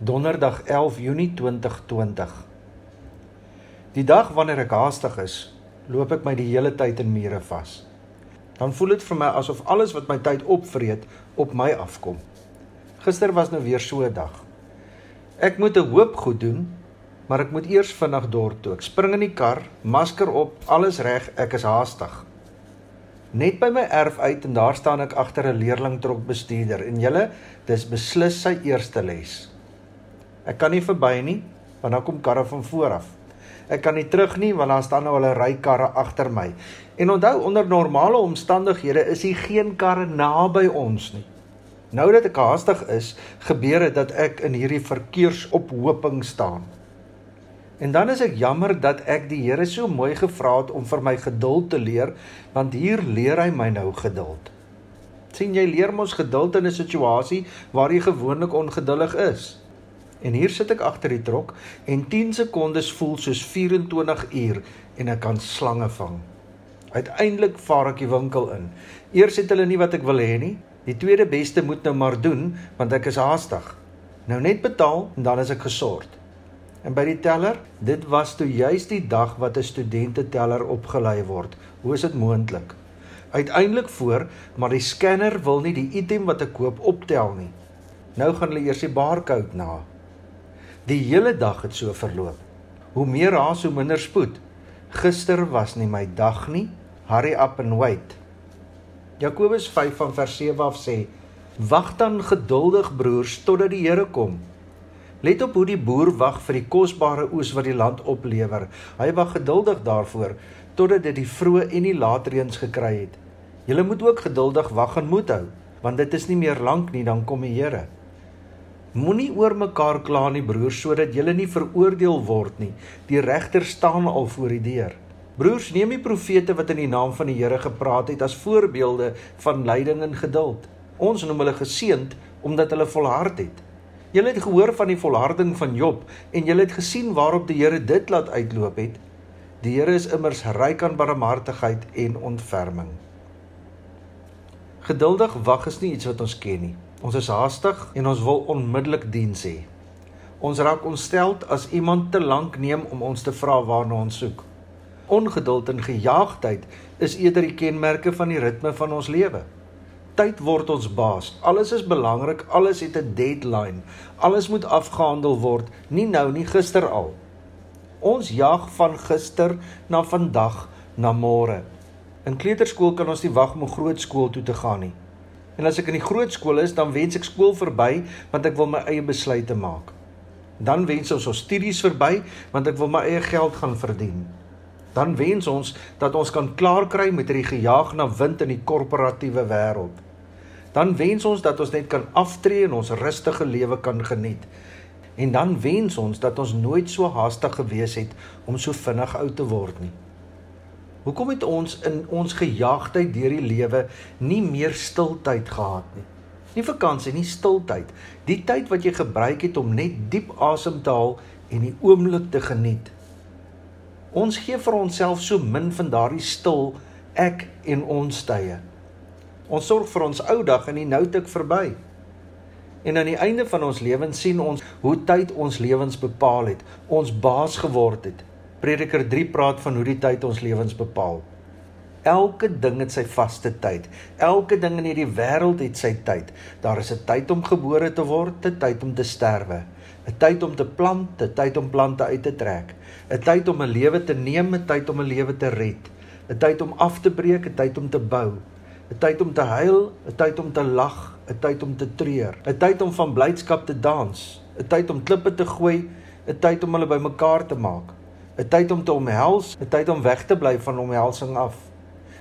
Donderdag 11 Junie 2020. Die dag wanneer ek haastig is, loop ek my die hele tyd in mure vas. Dan voel dit vir my asof alles wat my tyd opvreet, op my afkom. Gister was nou weer so 'n dag. Ek moet 'n hoop goed doen, maar ek moet eers vinnig dorp toe. Ek spring in die kar, masker op, alles reg, ek is haastig. Net by my erf uit en daar staan ek agter 'n leerlingtrok bestuurder en julle dis beslis sy eerste les. Ek kan nie verby nie want dan kom karre van voor af. Ek kan nie terug nie want daar staan nou 'n ry karre agter my. En onthou onder normale omstandighede is hier geen karre naby ons nie. Nou dat ek haastig is, gebeur dit dat ek in hierdie verkeersophoping staan. En dan is ek jammer dat ek die Here so mooi gevra het om vir my geduld te leer, want hier leer hy my nou geduld. sien jy leer mos geduld in 'n situasie waar jy gewoonlik ongeduldig is. En hier sit ek agter die trok en 10 sekondes voel soos 24 uur en ek kan slange vang. Uiteindelik vaar ek die winkel in. Eers het hulle nie wat ek wil hê nie. Die tweede beste moet nou maar doen want ek is haastig. Nou net betaal en dan is ek gesort. En by die teller, dit was toe juis die dag wat 'n studente teller opgelei word. Hoe is dit moontlik? Uiteindelik voor, maar die scanner wil nie die item wat ek koop optel nie. Nou gaan hulle eers die barcode na. Die hele dag het so verloop. Hoe meer haas, hoe minder spoed. Gister was nie my dag nie. Hurry up and wait. Jakobus 5 van vers 7 af sê: Wag dan geduldig broers totdat die Here kom. Let op hoe die boer wag vir die kosbare oes wat die land oplewer. Hy wag geduldig daarvoor totdat dit die vroeë en die laatreëns gekry het. Julle moet ook geduldig wag en moed hou, want dit is nie meer lank nie dan kom die Here. Moenie oor mekaar kla nie broers sodat julle nie veroordeel word nie. Die regter staan al voor die deur. Broers, neem die profete wat in die naam van die Here gepraat het as voorbeelde van lyding en geduld. Ons noem hulle geseënd omdat hulle volhard het. Julle het gehoor van die volharding van Job en julle het gesien waarop die Here dit laat uitloop het. Die Here is immers ryk aan barmhartigheid en ontferming. Geduldig wag is nie iets wat ons ken nie. Ons is haastig en ons wil onmiddellik diens hê. Ons raak ontsteld as iemand te lank neem om ons te vra waarna ons soek. Ongeduld en gejaagdheid is eerder die kenmerke van die ritme van ons lewe. Tyd word ons baas. Alles is belangrik, alles het 'n deadline. Alles moet afgehandel word, nie nou nie, gister al. Ons jag van gister na vandag na môre. In kleuterskool kan ons nie wag om groot skool toe te gaan nie. En as ek in die groot skool is, dan wens ek skool verby want ek wil my eie besluite maak. Dan wens ons ons studies verby want ek wil my eie geld gaan verdien. Dan wens ons dat ons kan klaar kry met hierdie gejaag na wind in die korporatiewe wêreld. Dan wens ons dat ons net kan aftree en ons rustige lewe kan geniet. En dan wens ons dat ons nooit so haastig gewees het om so vinnig oud te word nie. Hoekom het ons in ons gejaagdheid deur die lewe nie meer stiltyd gehad nie? Nie vakansie nie, stiltyd. Die tyd wat jy gebruik het om net diep asem te haal en die oomblik te geniet. Ons gee vir onsself so min van daardie stil ek en ons tye. Ons sorg vir ons ou dag en die nou tik verby. En aan die einde van ons lewens sien ons hoe tyd ons lewens bepaal het, ons baas geword het. Prediker 3 praat van hoe die tyd ons lewens bepaal. Elke ding het sy vaste tyd. Elke ding in hierdie wêreld het sy tyd. Daar is 'n tyd om gebore te word, 'n tyd om te sterwe, 'n tyd om te plant, 'n tyd om plante uit te trek, 'n tyd om 'n lewe te neem, 'n tyd om 'n lewe te red, 'n tyd om af te breek, 'n tyd om te bou, 'n tyd om te huil, 'n tyd om te lag, 'n tyd om te treur, 'n tyd om van blydskap te dans, 'n tyd om klippe te gooi, 'n tyd om hulle bymekaar te maak. 'n tyd om te omhels, 'n tyd om weg te bly van omhelsing af.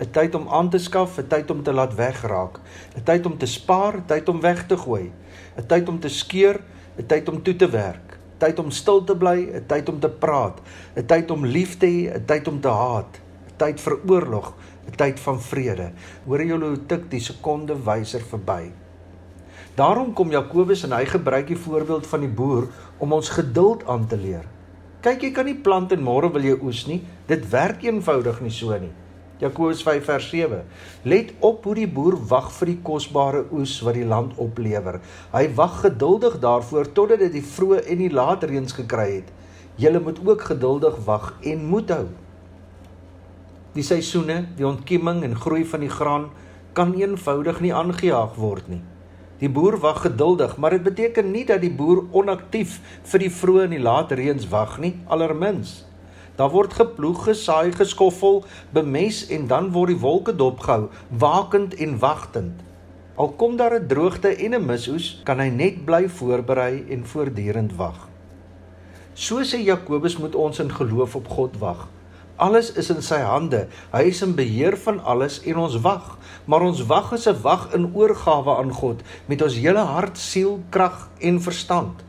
'n tyd om aan te skaf, 'n tyd om te laat wegraak, 'n tyd om te spaar, 'n tyd om weg te gooi, 'n tyd om te skeur, 'n tyd om toe te werk, 'n tyd om stil te bly, 'n tyd om te praat, 'n tyd om lief te hê, 'n tyd om te haat, 'n tyd vir oorlog, 'n tyd van vrede. Hoor jy hoe tik die sekonde wyser verby? Daarom kom Jakobus en hy gebruik die voorbeeld van die boer om ons geduld aan te leer. Kyk, jy kan nie plant en môre wil jy oes nie. Dit werk eenvoudig nie so nie. Jakobus 5 vers 7. Let op hoe die boer wag vir die kosbare oes wat die land oplewer. Hy wag geduldig daarvoor totdat dit die vroeë en die laat reëns gekry het. Julle moet ook geduldig wag en moed hou. Die seisoene, die ontkieming en groei van die graan kan eenvoudig nie aangejaag word nie. Die boer wag geduldig, maar dit beteken nie dat die boer onaktief vir die vroeë en die laat reëns wag nie, allermins. Daar word geploeg, gesaai, geskoffel, bemes en dan word die wolke dopgehou, wakend en wagtend. Al kom daar 'n droogte en 'n misoes, kan hy net bly voorberei en voortdurend wag. So sê Jakobus moet ons in geloof op God wag. Alles is in sy hande. Hy is in beheer van alles en ons wag. Maar ons wag is 'n wag in oorgawe aan God met ons hele hart, siel, krag en verstand.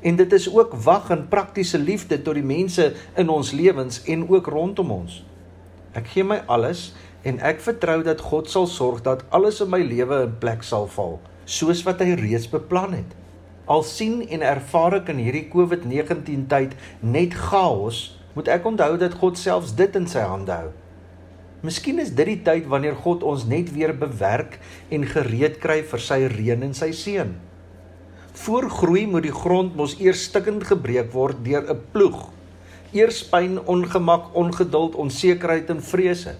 En dit is ook wag in praktiese liefde tot die mense in ons lewens en ook rondom ons. Ek gee my alles en ek vertrou dat God sal sorg dat alles in my lewe in plek sal val, soos wat hy reeds beplan het. Al sien en ervaar ek in hierdie COVID-19 tyd net chaos, moet ek onthou dat God selfs dit in sy hande hou. Miskien is dit die tyd wanneer God ons net weer bewerk en gereed kry vir sy reën en sy seën. Voor groei moet die grond mos eers stikkend gebreek word deur 'n ploeg. Eers pyn, ongemak, ongeduld, onsekerheid en vrese.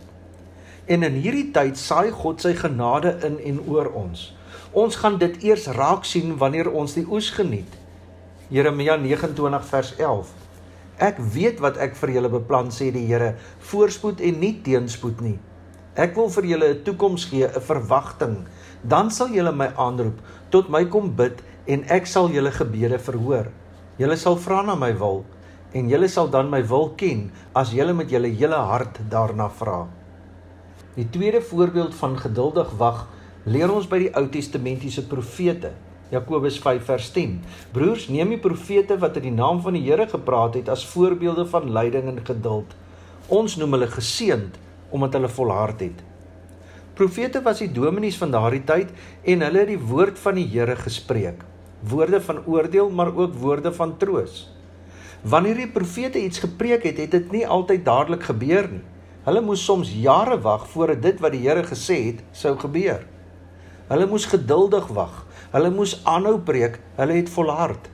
En in hierdie tyd saai God sy genade in en oor ons. Ons gaan dit eers raak sien wanneer ons die oes geniet. Jeremia 29 vers 11 Ek weet wat ek vir julle beplan sê die Here, voorspoed en nie teenspoed nie. Ek wil vir julle 'n toekoms gee, 'n verwagting. Dan sal julle my aanroep, tot my kom bid en ek sal julle gebede verhoor. Julle sal vra na my wil en julle sal dan my wil ken as julle met julle hele hart daarna vra. Die tweede voorbeeld van geduldig wag leer ons by die Ou Testamentiese profete. Jakobus 5 vers 10. Broers, neem die profete wat in die naam van die Here gepraat het as voorbeelde van lyding en geduld. Ons noem hulle geseënd omdat hulle volhard het. Profete was die dominees van daardie tyd en hulle het die woord van die Here gespreek. Woorde van oordeel, maar ook woorde van troos. Wanneer die profete iets gepreek het, het dit nie altyd dadelik gebeur nie. Hulle moes soms jare wag voordat dit wat die Here gesê het, sou gebeur. Hulle moes geduldig wag. Hulle moes aanhou preek, hulle het volhard.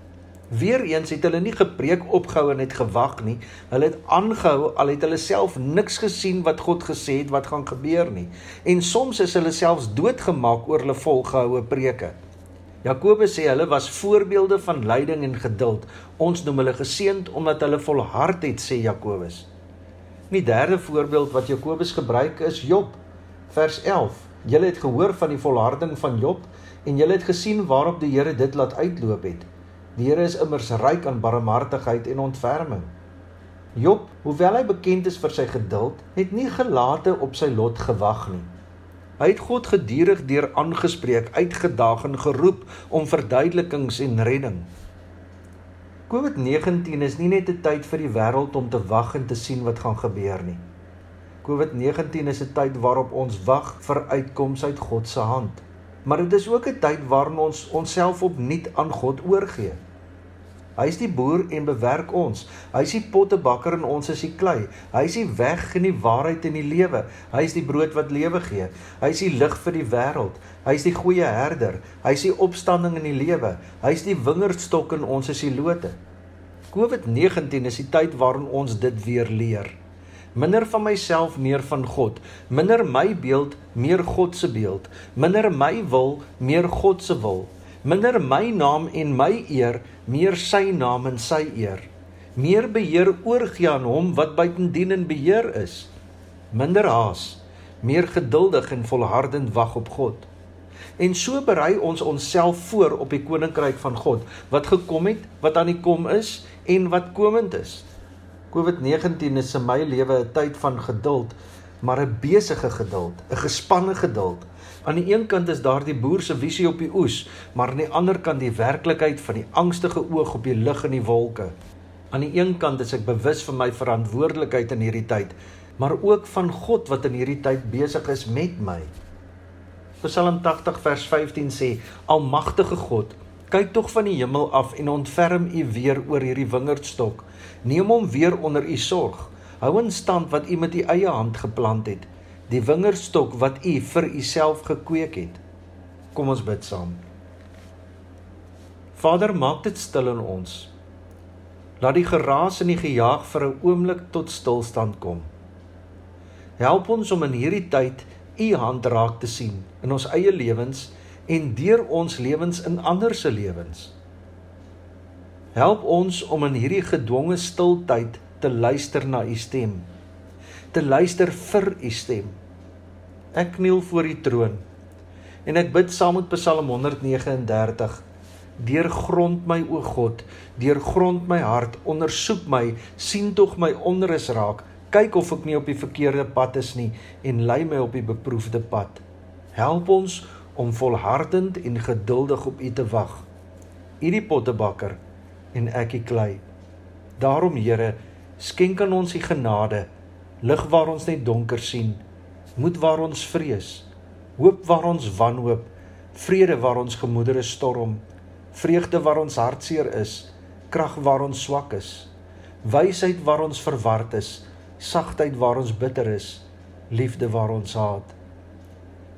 Weereens het hulle nie gepreek opgehou en net gewag nie. Hulle het aangehou al het hulle self niks gesien wat God gesê het wat gaan gebeur nie. En soms is hulle selfs doodgemaak oor hulle volgehoue preke. Jakobus sê hulle was voorbeelde van lyding en geduld. Ons noem hulle geseënd omdat hulle volhard het, sê Jakobus. Die derde voorbeeld wat Jakobus gebruik is Job, vers 11. Julle het gehoor van die volharding van Job en julle het gesien waarop die Here dit laat uitloop het. Die Here is immers ryk aan barmhartigheid en ontferming. Job, hoewel hy bekend is vir sy geduld, het nie gelate op sy lot gewag nie. Hy het God gedurig deur aangespreek, uitgedaag en geroep om verduidelikings en redding. COVID-19 is nie net 'n tyd vir die wêreld om te wag en te sien wat gaan gebeur nie. COVID-19 is 'n tyd waarop ons wag vir uitkomste uit God se hand. Maar dit is ook 'n tyd waarin ons onsself opnuut aan God oorgee. Hy is die boer en bewerk ons. Hy is die pottebakker en ons is die klei. Hy is die weg en die waarheid en die lewe. Hy is die brood wat lewe gee. Hy is die lig vir die wêreld. Hy is die goeie herder. Hy is die opstanding en die lewe. Hy is die wingerdstok en ons is die lote. COVID-19 is die tyd waarin ons dit weer leer minder van myself meer van God. Minder my beeld meer God se beeld. Minder my wil meer God se wil. Minder my naam en my eer meer sy naam en sy eer. Meer beheer oorgie aan hom wat buitendien in beheer is. Minder haas meer geduldig en volhardend wag op God. En so berei ons onsself voor op die koninkryk van God wat gekom het wat aan die kom is en wat komend is COVID-19 is in my lewe 'n tyd van geduld, maar 'n besige geduld, 'n gespanne geduld. Aan die een kant is daar die boer se visie op die oes, maar aan die ander kant die werklikheid van die angstige oog op die lug en die wolke. Aan die een kant is ek bewus van my verantwoordelikheid in hierdie tyd, maar ook van God wat in hierdie tyd besig is met my. Psalm 80 vers 15 sê: Almagtige God, kyk tog van die hemel af en ontferm U weer oor hierdie wingerdstok Neem hom weer onder u sorg. Hou in stand wat u met u eie hand geplant het. die wingerdstok wat U vir Uself gekweek het. Kom ons bid saam. Vader, maak dit stil in ons. Laat die geraas en die gejaag vir 'n oomblik tot stilstand kom. Help ons om in hierdie tyd U hand raak te sien in ons eie lewens en deur ons lewens in ander se lewens. Help ons om in hierdie gedwonge stiltyd te luister na u stem. Te luister vir u stem. Ek kniel voor u troon en ek bid saam met Psalm 139. Deurgrond my o God, deurgrond my hart, ondersoek my, sien tog my onrus raak, kyk of ek nie op die verkeerde pad is nie en lei my op die beproefde pad. Help ons om volhardend en geduldig op u te wag. U die pottebakker en ek die klei. Daarom Here, skenk aan ons die genade, lig waar ons net donker sien, moed waar ons vrees, hoop waar ons wanhoop, vrede waar ons gemoedere storm, vreugde waar ons hartseer is, krag waar ons swak is, wysheid waar ons verward is, sagtheid waar ons bitter is, liefde waar ons haat.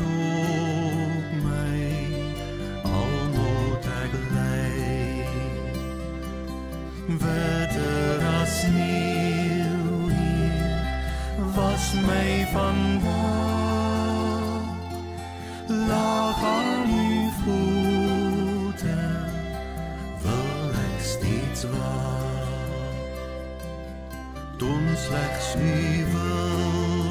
so my al moet wetter hier was my vandaag lag aan u voeten steeds waar Doen slechts u wil